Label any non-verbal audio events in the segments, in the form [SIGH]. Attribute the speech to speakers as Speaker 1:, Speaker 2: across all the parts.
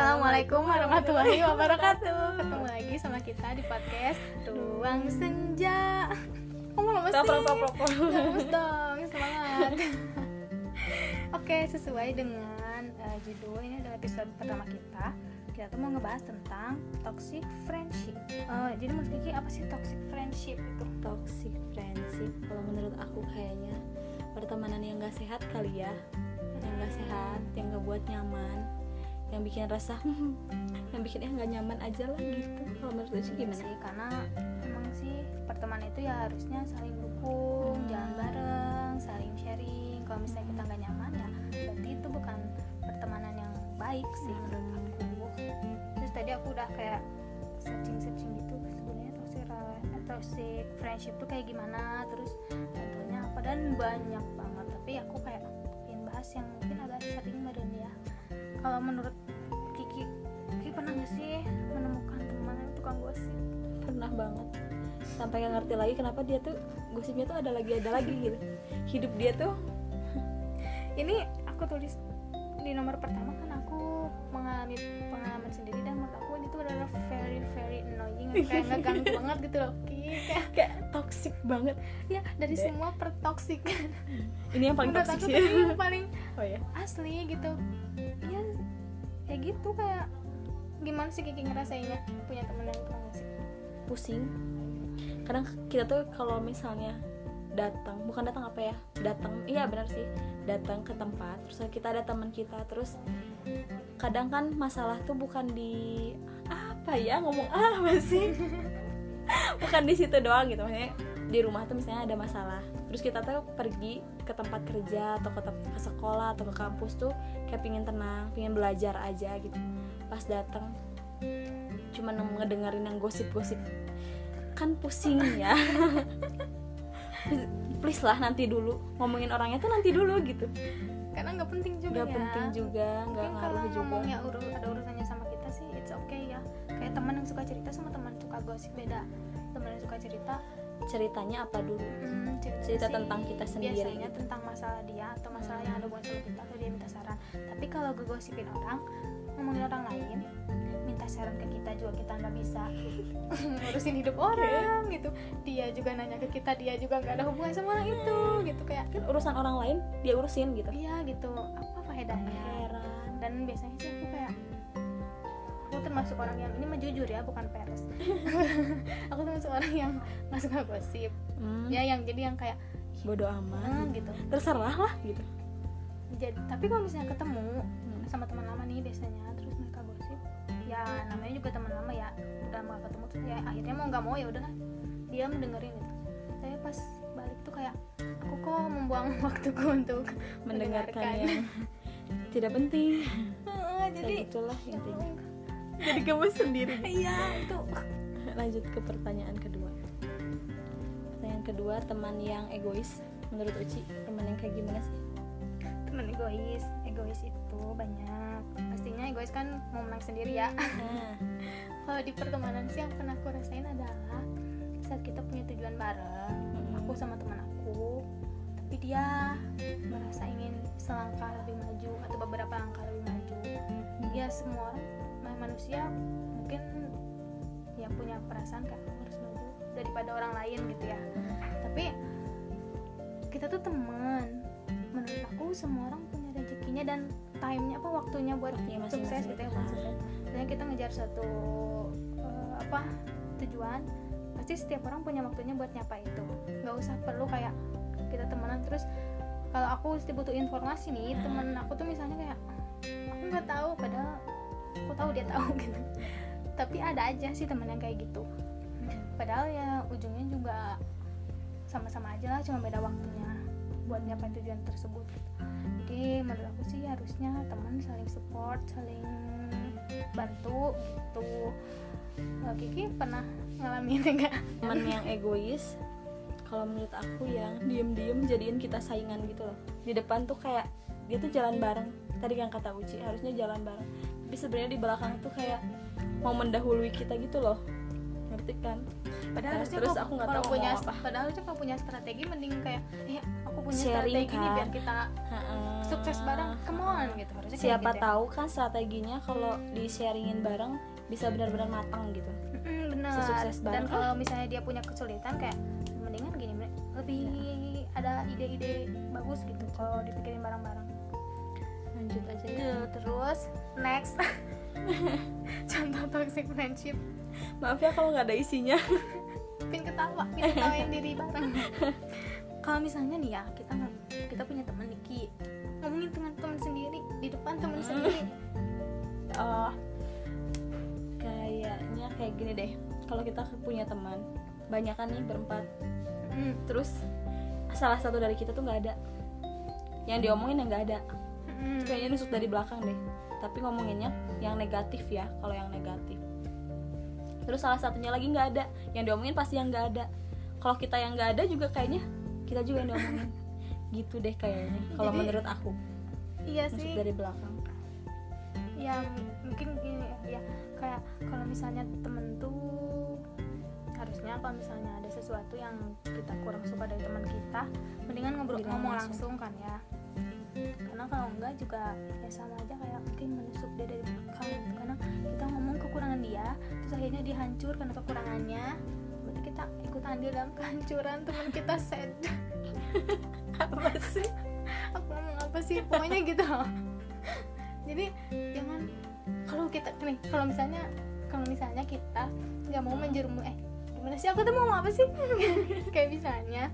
Speaker 1: Assalamualaikum warahmatullahi wabarakatuh. Ketemu lagi sama kita di podcast Ruang Senja. Kamu lemes sih? Lemes dong, semangat. [LAUGHS] Oke, sesuai dengan uh, judul ini adalah episode pertama kita. Kita tuh mau ngebahas tentang toxic friendship. Uh, Jadi menurut Kiki apa sih toxic friendship itu?
Speaker 2: Toxic friendship Kalau menurut aku kayaknya pertemanan yang gak sehat kali ya. Yang gak sehat, yang gak buat nyaman yang bikin rasa yang bikin eh nggak nyaman aja lah gitu. Kalau menurut sih gimana?
Speaker 1: sih karena emang sih pertemanan itu ya harusnya saling dukung hmm. jalan bareng saling sharing. Kalau misalnya kita nggak nyaman ya berarti itu bukan pertemanan yang baik sih hmm. menurut aku. Terus tadi aku udah kayak searching searching gitu sebenarnya toxic toxic friendship tuh kayak gimana terus contohnya apa dan banyak banget. Tapi aku kayak ingin bahas yang mungkin agak sering ya kalau menurut Kiki Kiki pernah gak sih menemukan teman yang tukang gosip?
Speaker 2: Pernah banget. Sampai gak ngerti lagi kenapa dia tuh gosipnya tuh ada lagi ada lagi gitu. Hidup dia tuh.
Speaker 1: Ini aku tulis di nomor pertama kan aku mengalami pengalaman sendiri dan menurut aku itu adalah very very annoying. Kayak [LAUGHS] ngeganggu banget gitu loh
Speaker 2: kayak, toxic banget.
Speaker 1: Ya dari De. semua per toxic
Speaker 2: ini yang paling toxic sih
Speaker 1: yang paling oh, ya? asli gitu. Ya kayak gitu kayak gimana sih Kiki ngerasainnya punya temen yang sih
Speaker 2: pusing. Kadang kita tuh kalau misalnya datang bukan datang apa ya datang iya benar sih datang ke tempat terus kita ada teman kita terus kadang kan masalah tuh bukan di apa ya ngomong apa sih [LAUGHS] bukan di situ doang gitu maksudnya di rumah tuh misalnya ada masalah. Terus kita tuh pergi ke tempat kerja atau ke, ke sekolah atau ke kampus tuh kayak pingin tenang pingin belajar aja gitu. Pas datang cuma ngedengerin yang gosip-gosip kan pusing ya. [LAUGHS] Please lah nanti dulu. Ngomongin orangnya tuh nanti dulu gitu.
Speaker 1: Karena nggak penting juga
Speaker 2: nggak
Speaker 1: ya.
Speaker 2: penting juga nggak ngaruh juga.
Speaker 1: ngomongnya ur ada urusannya sama kita sih it's okay ya. Kayak teman yang suka cerita sama teman suka gosip beda teman yang suka cerita
Speaker 2: ceritanya apa dulu? Hmm, cerita, cerita sih, tentang kita sendiri.
Speaker 1: Biasanya tentang masalah dia atau masalah yang ada hubungan sama kita atau dia minta saran. Tapi kalau gue gosipin orang ngomongin orang lain minta saran ke kita juga kita nggak bisa. [LAUGHS] Ngurusin hidup orang gitu. Dia juga nanya ke kita dia juga nggak ada hubungan sama orang itu gitu. Kayak
Speaker 2: kan urusan orang lain dia urusin gitu.
Speaker 1: Iya gitu. Apa faedahnya heran. Dan biasanya sih termasuk orang yang ini mah jujur ya bukan peres [LAUGHS] aku termasuk orang yang nggak suka gosip. Hmm. ya yang jadi yang kayak
Speaker 2: bodoh amat.
Speaker 1: hmm, gitu.
Speaker 2: Terserah lah gitu.
Speaker 1: Jadi tapi kalau misalnya ketemu hmm. sama teman lama nih biasanya terus mereka gosip ya namanya juga teman lama ya udah mau ketemu terus ya akhirnya mau nggak mau ya udah kan dia mendengarin itu tapi pas balik tuh kayak aku kok membuang [LAUGHS] waktuku untuk
Speaker 2: mendengarkan, mendengarkan. yang [LAUGHS] tidak penting.
Speaker 1: Jadi
Speaker 2: itulah intinya jadi kamu sendiri
Speaker 1: iya itu.
Speaker 2: Lanjut ke pertanyaan kedua. Pertanyaan kedua teman yang egois. Menurut Uci teman yang kayak gimana sih?
Speaker 1: Teman egois. Egois itu banyak. Pastinya egois kan mau menang sendiri ya. Nah. [LAUGHS] kalau di pertemanan sih yang pernah aku rasain adalah saat kita punya tujuan bareng hmm. aku sama teman aku tapi dia merasa ingin selangkah lebih maju atau beberapa langkah lebih maju. Hmm. ya semua orang manusia mungkin ya punya perasaan kan harus maju daripada orang lain gitu ya. Tapi kita tuh teman. Menurut aku semua orang punya rezekinya dan timenya apa waktunya buat ya, masing sukses gitu ya sukses misalnya kita ngejar satu uh, apa tujuan pasti setiap orang punya waktunya buat nyapa itu. Nggak usah perlu kayak kita temenan. Terus kalau aku butuh informasi nih temen aku tuh misalnya kayak aku nggak tahu padahal aku tahu dia tahu [LAUGHS] gitu. Tapi ada aja sih temen yang kayak gitu. Padahal ya ujungnya juga sama-sama aja lah cuma beda waktunya buat nyampe tujuan tersebut. Jadi menurut aku sih harusnya teman saling support saling bantu gitu. Nah, Kiki pernah ngalamin [LAUGHS] enggak
Speaker 2: teman yang egois kalau menurut aku yang diem-diem jadiin kita saingan gitu loh. Di depan tuh kayak dia tuh jalan bareng. Tadi yang kata Uci harusnya jalan bareng tapi sebenarnya di belakang tuh kayak mau mendahului kita gitu loh ngerti kan
Speaker 1: padahal nah, terus aku nggak tahu punya apa. padahal harusnya kalau punya strategi mending kayak eh aku punya
Speaker 2: Sharing
Speaker 1: strategi kan. nih biar kita
Speaker 2: ha -ha.
Speaker 1: sukses bareng come on gitu harusnya kayak
Speaker 2: siapa
Speaker 1: gitu ya.
Speaker 2: tahu kan strateginya kalau di sharingin bareng bisa benar-benar matang gitu
Speaker 1: Mm, benar
Speaker 2: Sesukses
Speaker 1: dan
Speaker 2: bareng.
Speaker 1: kalau misalnya dia punya kesulitan kayak mendingan gini lebih ada ide-ide bagus gitu kalau dipikirin bareng-bareng
Speaker 2: lanjut aja ya.
Speaker 1: Terus next. [LAUGHS] Contoh toxic friendship.
Speaker 2: Maaf ya kalau nggak ada isinya.
Speaker 1: Pin ketawa pin ketawain [LAUGHS] diri bareng. Kalau misalnya nih ya kita kita punya teman Niki ngomongin dengan teman sendiri di depan teman sendiri. [LAUGHS]
Speaker 2: Oh kayaknya kayak gini deh. Kalau kita punya teman banyak kan nih berempat.
Speaker 1: Hmm,
Speaker 2: terus salah satu dari kita tuh nggak ada. Yang diomongin yang nggak ada
Speaker 1: hmm.
Speaker 2: kayaknya nusuk dari belakang deh. Tapi ngomonginnya yang negatif ya kalau yang negatif. Terus salah satunya lagi nggak ada. Yang diomongin pasti yang nggak ada. Kalau kita yang nggak ada juga kayaknya kita juga yang diomongin. [LAUGHS] Gitu deh kayaknya kalau menurut aku.
Speaker 1: iya
Speaker 2: nusuk
Speaker 1: sih.
Speaker 2: dari belakang.
Speaker 1: Ya mungkin gini ya, ya kayak kalau misalnya temen tuh harusnya kalau misalnya ada sesuatu yang kita kurang suka dari teman kita mendingan ngobrol ngomong
Speaker 2: langsung.
Speaker 1: langsung kan ya karena kalau enggak juga ya sama aja kayak mungkin menusuk dia dari belakang. Karena kita ngomong kekurangan dia terus akhirnya dia hancur karena kekurangannya. Berarti kita ikut andil dalam kehancuran teman kita sad. [LAUGHS]
Speaker 2: Apa sih?
Speaker 1: Aku ngomong apa sih? Pokoknya gitu jadi jangan kalau kita nih kalau misalnya kalau misalnya kita nggak mau menjerumus eh gimana sih? Aku tuh mau apa sih? [LAUGHS] Kayak misalnya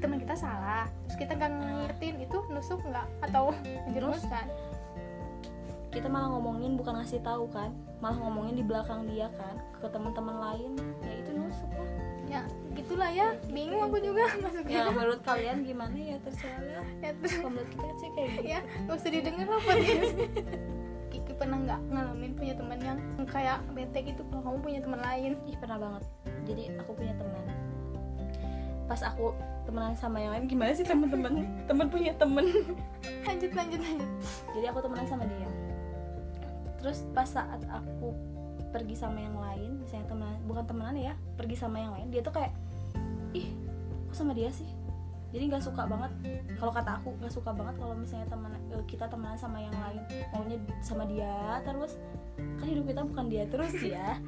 Speaker 1: teman kita salah. Terus kita nggak ngertiin itu nusuk nggak? Atau menjerumuskan?
Speaker 2: Kita malah ngomongin bukan ngasih tahu kan malah ngomongin di belakang dia kan ke teman-teman lain. Ya itu nusuk lah.
Speaker 1: Ya gitulah ya. Bingung aku juga [LAUGHS]
Speaker 2: ya
Speaker 1: masuknya
Speaker 2: menurut kalian gimana ya? Terserah lah.
Speaker 1: Ya, terus.
Speaker 2: Menurut kita sih kayak gitu.
Speaker 1: Ya gak usah didengar apa dia. [LAUGHS] Kiki pernah nggak ngalamin punya teman yang kayak bete gitu? Kalau kamu punya teman lain?
Speaker 2: Ih pernah banget. Jadi aku punya teman pas aku temenan sama yang lain gimana sih temen-temen temen punya temen. [LAUGHS]
Speaker 1: Lanjut lanjut lanjut.
Speaker 2: Jadi aku temenan sama dia. Terus pas saat aku pergi sama yang lain misalnya temenan bukan temenan ya pergi sama yang lain dia tuh kayak ih kok sama dia sih? Jadi nggak suka banget kalau kata aku nggak suka banget kalau misalnya teman eh, kita temenan sama yang lain. Maunya sama dia terus kan hidup kita bukan dia terus ya. [LAUGHS]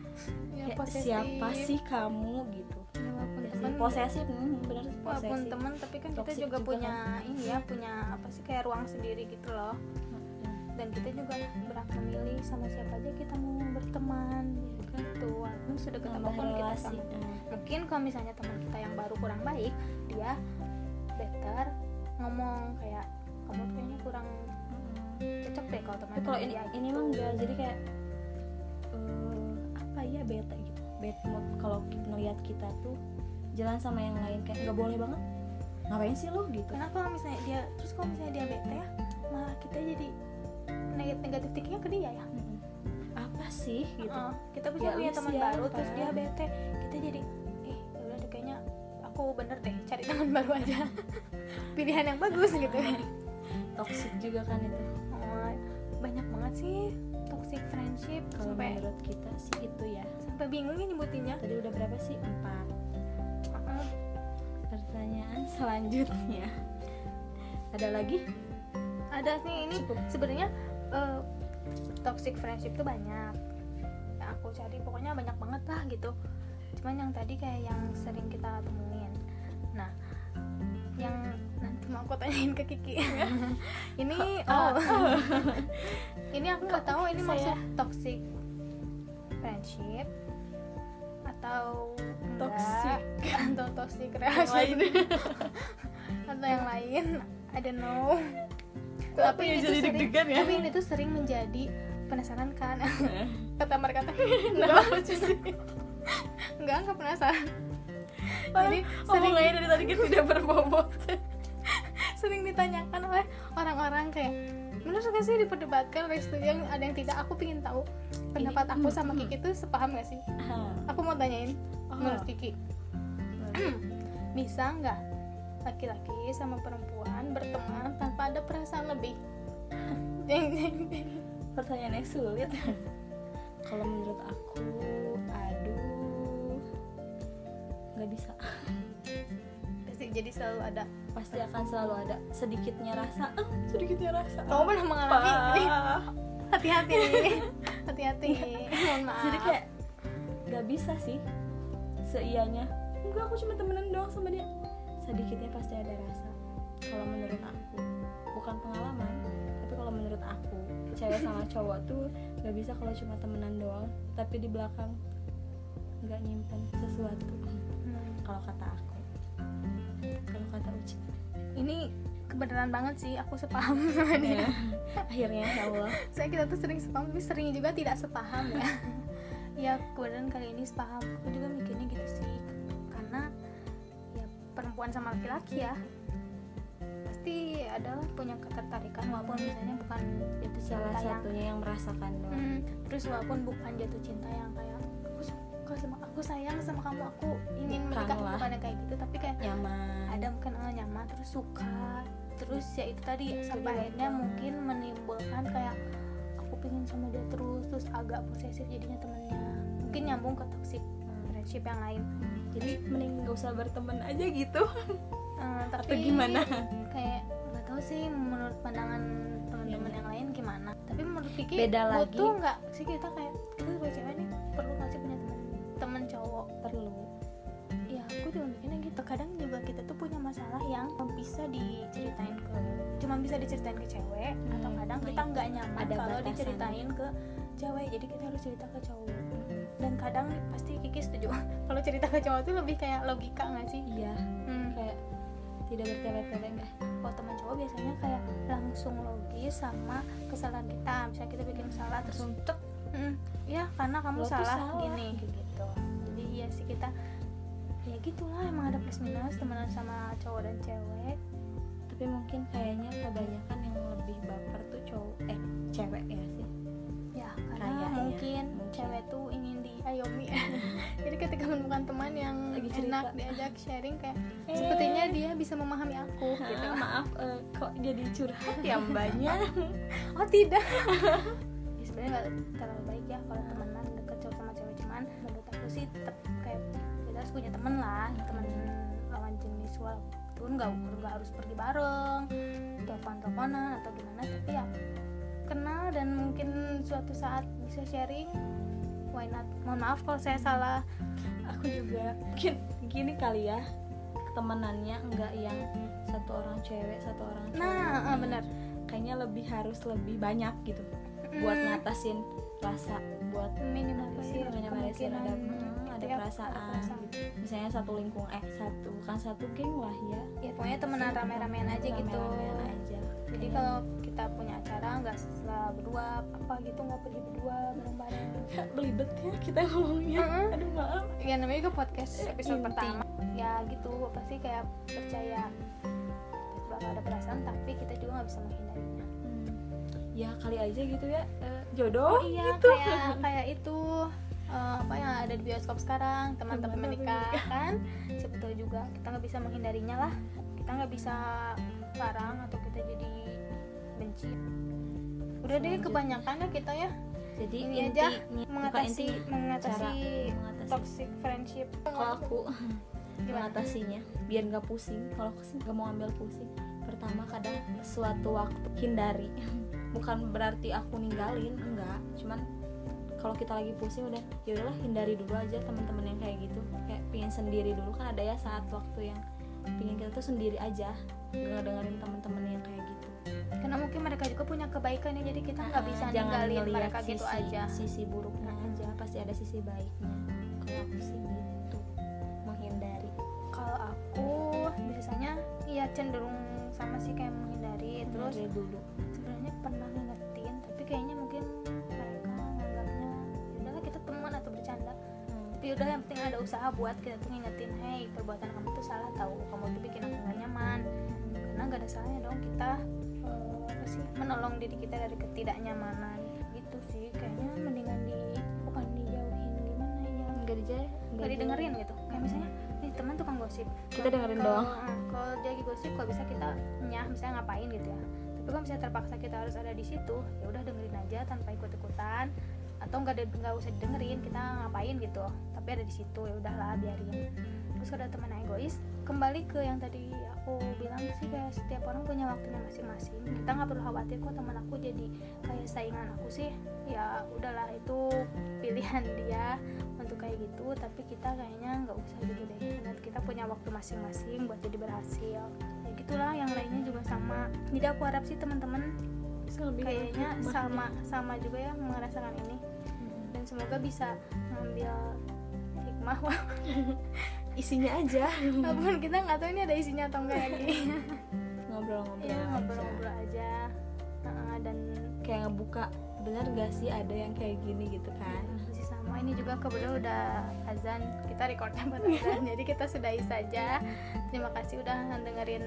Speaker 1: Ya, posesif.
Speaker 2: siapa sih kamu? gitu.
Speaker 1: Ya, walaupun
Speaker 2: Ya sih,
Speaker 1: teman
Speaker 2: posesif hmm, bener
Speaker 1: walaupun teman tapi kan kita juga,
Speaker 2: juga
Speaker 1: punya ini ya punya apa sih kayak ruang sendiri gitu loh. Dan kita juga berhak memilih sama siapa aja kita mau berteman gitu. Walaupun sudah ketemu pun kita sama.
Speaker 2: Hmm.
Speaker 1: mungkin kalau misalnya teman kita yang baru kurang baik dia better ngomong kayak kamu kayaknya kurang cocok deh kalau teman
Speaker 2: kalau ini ini
Speaker 1: gitu.
Speaker 2: mah enggak jadi kayak eh, apa ya bete gitu bad mood kalau ngelihat kita tuh jalan sama yang lain kayak nggak boleh banget. Ngapain sih lo gitu?
Speaker 1: Karena kalau misalnya dia terus kalau misalnya dia bete ya malah kita jadi negatif negatif thinkingnya ke dia ya.
Speaker 2: Apa sih gitu?
Speaker 1: Heeh, kita
Speaker 2: Ya
Speaker 1: punya
Speaker 2: lu
Speaker 1: teman baru terus dia bete kita jadi eh ya udah deh, kayaknya aku bener deh cari teman [LAUGHS] baru aja. [LAUGHS] Pilihan yang bagus gitu. [LAUGHS]
Speaker 2: Toxic juga kan itu.
Speaker 1: Banyak banget sih toxic friendship
Speaker 2: kalau
Speaker 1: sampai
Speaker 2: menurut kita sih itu ya
Speaker 1: sampai bingung ya nyebutinnya.
Speaker 2: Tadi udah berapa sih? Empat. Pertanyaan selanjutnya. Ada lagi?
Speaker 1: Ada nih ini sebenarnya eh, toxic friendship tuh banyak. Yang aku cari pokoknya banyak banget lah gitu. Cuman yang tadi kayak yang sering kita temuin. Nah yang nanti mau aku tanyain ke Kiki. [LAUGHS] Ini oh [LAUGHS] ini aku nggak tahu ini maksud toxic friendship [LAUGHS] atau
Speaker 2: Toxic.
Speaker 1: atau toxic relationship? [LAUGHS] atau yang lain? I don't know.
Speaker 2: Apa
Speaker 1: tapi ini
Speaker 2: jadi
Speaker 1: sering
Speaker 2: deg-degan ya?
Speaker 1: tapi ini tuh sering menjadi penasaran kan? [LAUGHS] Kata mereka kata
Speaker 2: Kenapa sih?
Speaker 1: enggak enggak penasaran.
Speaker 2: Jadi
Speaker 1: jadi sering
Speaker 2: omongannya dari tadi kita tidak berbobot.
Speaker 1: Sering ditanyakan oleh orang-orang kayak bener gak sih diperdebatkan oleh studi yang ada yang tidak? Aku pingin tahu pendapat aku sama
Speaker 2: hmm.
Speaker 1: Kiki tuh sepaham gak sih? Aku mau tanyain
Speaker 2: Oh.
Speaker 1: menurut Kiki. [CLEARS THROAT] Bisa nggak laki-laki sama perempuan berteman tanpa ada perasaan lebih? [LAUGHS] Jeng jeng jeng
Speaker 2: pertanyaan yang sulit. Kalau menurut aku aduh nggak bisa.
Speaker 1: Pasti jadi selalu ada.
Speaker 2: Pasti akan selalu ada sedikitnya rasa. Eh, sedikitnya rasa.
Speaker 1: Kamu pernah mengalami? [LAUGHS] Hati-hati [LAUGHS] hati-hati. [LAUGHS] Mohon maaf.
Speaker 2: jadi kayak nggak bisa sih seianya. Enggak aku cuma temenan doang sama dia. Sedikitnya pasti ada rasa. Kalau menurut aku bukan pengalaman tapi kalau menurut aku cewek sama cowok tuh nggak bisa kalau cuma temenan doang. Tapi di belakang nggak nyimpen sesuatu.
Speaker 1: Hmm.
Speaker 2: kalau kata aku. Kalau kata Uci.
Speaker 1: Ini kebenaran banget sih aku sepaham [LAUGHS] sama dia.
Speaker 2: Ya, akhirnya ya Allah.
Speaker 1: Saya kita tuh sering sepaham tapi sering juga tidak sepaham ya. [LAUGHS] Ya kebetulan kali ini sepaham aku juga mikirnya gitu sih. Karena ya perempuan sama laki-laki ya. Pasti adalah punya ketertarikan walaupun misalnya bukan jatuh
Speaker 2: salah
Speaker 1: cinta yang
Speaker 2: satunya yang merasakan doang
Speaker 1: Hmm, terus walaupun bukan jatuh cinta yang kayak aku suka sama aku sayang sama kamu aku ingin menikah
Speaker 2: Bukan
Speaker 1: kayak gitu. Tapi kayak
Speaker 2: nyaman.
Speaker 1: ada mungkin eh, nyaman. Terus suka terus ya itu tadi sampai akhirnya mungkin menimbulkan kayak aku pingin sama dia terus terus agak posesif jadinya temennya mungkin nyambung ke toxic
Speaker 2: Hmm.
Speaker 1: friendship yang lain
Speaker 2: jadi mending gak usah berteman aja gitu
Speaker 1: Eh, tapi
Speaker 2: atau gimana
Speaker 1: kayak nggak tahu sih menurut pandangan teman-teman
Speaker 2: Iya.
Speaker 1: yang lain gimana tapi menurut Kiki
Speaker 2: Beda lagi.
Speaker 1: butuh nggak sih kita kayak kita sebagai cewek nih juga mikirnya gitu. Kadang juga kita tuh punya masalah yang bisa diceritain ke cuma bisa diceritain ke cewek
Speaker 2: Hmm,
Speaker 1: atau kadang kita nggak nyaman
Speaker 2: ada
Speaker 1: kalau diceritain ke cewek. Jadi kita harus cerita ke cowok. Dan kadang pasti Kiki setuju. [LAUGHS] Kalau cerita ke cowok tuh lebih kayak logika nggak sih?
Speaker 2: Iya.
Speaker 1: Hmm.
Speaker 2: kayak tidak bertele-tele enggak
Speaker 1: kalau teman cowok biasanya kayak langsung logis sama kesalahan kita. Misalnya kita bikin salah terus
Speaker 2: untuk
Speaker 1: "Hmm, ya karena kamu
Speaker 2: Lo
Speaker 1: salah,
Speaker 2: salah."
Speaker 1: gini gitu. Jadi ya sih kita ya gitulah emang ada plus minus temenan sama cowok dan cewek.
Speaker 2: Tapi mungkin kayaknya kebanyakan yang lebih baper tuh cowok eh cewek ya sih.
Speaker 1: Ya karena
Speaker 2: Kayaknya,
Speaker 1: mungkin,
Speaker 2: mungkin.
Speaker 1: cewek tuh ingin diayomi. [LAUGHS] Jadi ketika menemukan teman yang
Speaker 2: Lagi
Speaker 1: enak diajak sharing kayak
Speaker 2: Eh.
Speaker 1: sepertinya dia bisa memahami aku gitu.
Speaker 2: Ah, [LAUGHS] maaf eh, kok jadi curhat ya mbaknya? [LAUGHS]
Speaker 1: Oh tidak. Ya sebenarnya nggak terlalu baik ya kalau temenan deket cowok sama cewek cuman menurut aku sih tetap kayak kita harus punya temen lah temen lawan jenis walaupun nggak nggak harus pergi bareng telepon teleponan atau gimana tapi ya kenal dan mungkin suatu saat bisa sharing. Why not? Mohon maaf kalau saya salah.
Speaker 2: Aku juga mungkin gini kali ya temenannya enggak yang satu orang cewek satu orang cowok.
Speaker 1: Nah ah, benar.
Speaker 2: Kayaknya lebih harus lebih banyak gitu buat
Speaker 1: Hmm,
Speaker 2: ngatasin rasa buat
Speaker 1: minimalisir
Speaker 2: minimalisir ada hmm, ada
Speaker 1: gitu ya,
Speaker 2: perasaan
Speaker 1: ada perasaan.
Speaker 2: misalnya satu lingkung eh satu kan satu geng lah ya.
Speaker 1: Ya pokoknya temenan rame-ramean aja gitu.
Speaker 2: Rame-ramean aja.
Speaker 1: Jadi
Speaker 2: Kayaknya
Speaker 1: kalau kita punya acara nggak setelah berdua apa gitu nggak pergi berdua bareng-bareng
Speaker 2: belibet ya kita ngomongnya.
Speaker 1: Mm-mm.
Speaker 2: aduh maaf.
Speaker 1: Ya namanya juga podcast episode
Speaker 2: Inti.
Speaker 1: pertama. Ya gitu. Pasti kayak percaya bakal ada perasaan tapi kita juga nggak bisa menghindarinya.
Speaker 2: Hmm. ya kali aja gitu ya. Eh, jodoh
Speaker 1: iya
Speaker 2: gitu.
Speaker 1: kayak kayak itu eh, apa yang ada di bioskop sekarang teman-teman menikah. Kan siapa tahu juga kita nggak bisa menghindarinya lah. Kita nggak bisa larang atau kita jadi benci. Udah deh kebanyakan ya kita ya.
Speaker 2: Jadi
Speaker 1: ini
Speaker 2: inti
Speaker 1: aja mengatasi
Speaker 2: inti
Speaker 1: mengatasi
Speaker 2: mengatasi
Speaker 1: toxic friendship.
Speaker 2: Kalau aku [LAUGHS]
Speaker 1: Gimana?
Speaker 2: mengatasinya biar nggak pusing. Kalau aku sih nggak mau ambil pusing. Pertama kadang suatu waktu hindari. [LAUGHS] Bukan berarti aku ninggalin enggak. Cuman kalau kita lagi pusing udah ya udahlah hindari dulu aja teman-teman yang kayak gitu. Kayak pingin sendiri dulu kan ada ya saat waktu yang pingin kita tuh sendiri aja nggak dengerin teman-teman yang kayak gitu.
Speaker 1: Karena mungkin mereka juga punya kebaikan ya jadi kita nggak
Speaker 2: Ah,
Speaker 1: bisa ninggalin mereka gitu
Speaker 2: sisi,
Speaker 1: aja.
Speaker 2: sisi buruknya aja pasti ada sisi baiknya. Kalau aku sih gitu menghindari.
Speaker 1: Kalau aku biasanya iya cenderung sama sih kayak menghindari. Terus
Speaker 2: Menghindari dulu.
Speaker 1: sebenarnya pernah ngingetin tapi kayaknya mungkin tapi udah yang penting ada usaha buat kita tuh ngingetin hey perbuatan kamu tuh salah tahu kamu tuh bikin aku gak nyaman. Karena gak ada salahnya dong kita eh, apa sih menolong diri kita dari ketidaknyamanan. Gitu sih kayaknya mendingan di bukan dijauhin gimana ya?
Speaker 2: Nggak dijaya
Speaker 1: nggak didengerin gitu. Kayak misalnya nih teman tukang gosip.
Speaker 2: Kita dengerin
Speaker 1: Kalau-
Speaker 2: doang.
Speaker 1: eh, kalau dia lagi gosip kalau bisa kita nyah misalnya ngapain gitu ya. Tapi kalau misalnya terpaksa kita harus ada di situ ya udah dengerin aja tanpa ikut ikutan atau nggak ada- nggak usah didengerin kita ngapain gitu tapi ada di situ ya udahlah biarin. Terus ada teman egois kembali ke yang tadi aku bilang sih kayak setiap orang punya waktunya masing-masing. Kita nggak perlu khawatir kok teman aku jadi kayak saingan aku sih. Ya udahlah itu pilihan [LAUGHS] dia untuk kayak gitu tapi kita kayaknya nggak usah gitu deh. Dan kita punya waktu masing-masing buat jadi berhasil. Ya gitulah yang lainnya juga sama. Jadi aku harap sih teman-teman kayaknya sama sama juga ya merasakan ini. Dan semoga bisa mengambil hikmah [LAUGHS]
Speaker 2: isinya aja.
Speaker 1: Walaupun kita nggak tahu ini ada isinya atau enggak lagi. [LAUGHS]
Speaker 2: Ngobrol-ngobrol
Speaker 1: ya ngobrol-ngobrol aja. Uh, dan
Speaker 2: kayak ngebuka bener gak sih ada yang kayak gini gitu kan?
Speaker 1: Masih sama. Ini juga kebetulan udah azan. Kita recordnya pada azan [LAUGHS] jadi kita sudahi saja terima kasih udah dengerin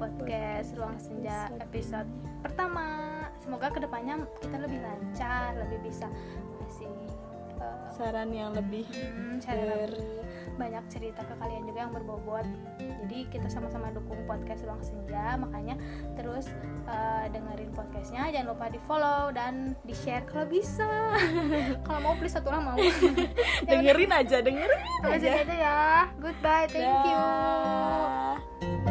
Speaker 1: podcast ruang senja episode. pertama. Semoga ke depannya kita lebih lancar lebih bisa kasih
Speaker 2: saran yang lebih
Speaker 1: hmm, lebih banyak cerita ke kalian juga yang berbobot. Jadi kita sama-sama dukung podcast ruang senja. Makanya terus uh, dengerin podcastnya. Jangan lupa di follow dan di share kalau bisa. [LAUGHS] Kalau mau please satu orang mau. [LAUGHS]
Speaker 2: Dengerin aja dengerin
Speaker 1: aja. aja ya. Goodbye. Thank you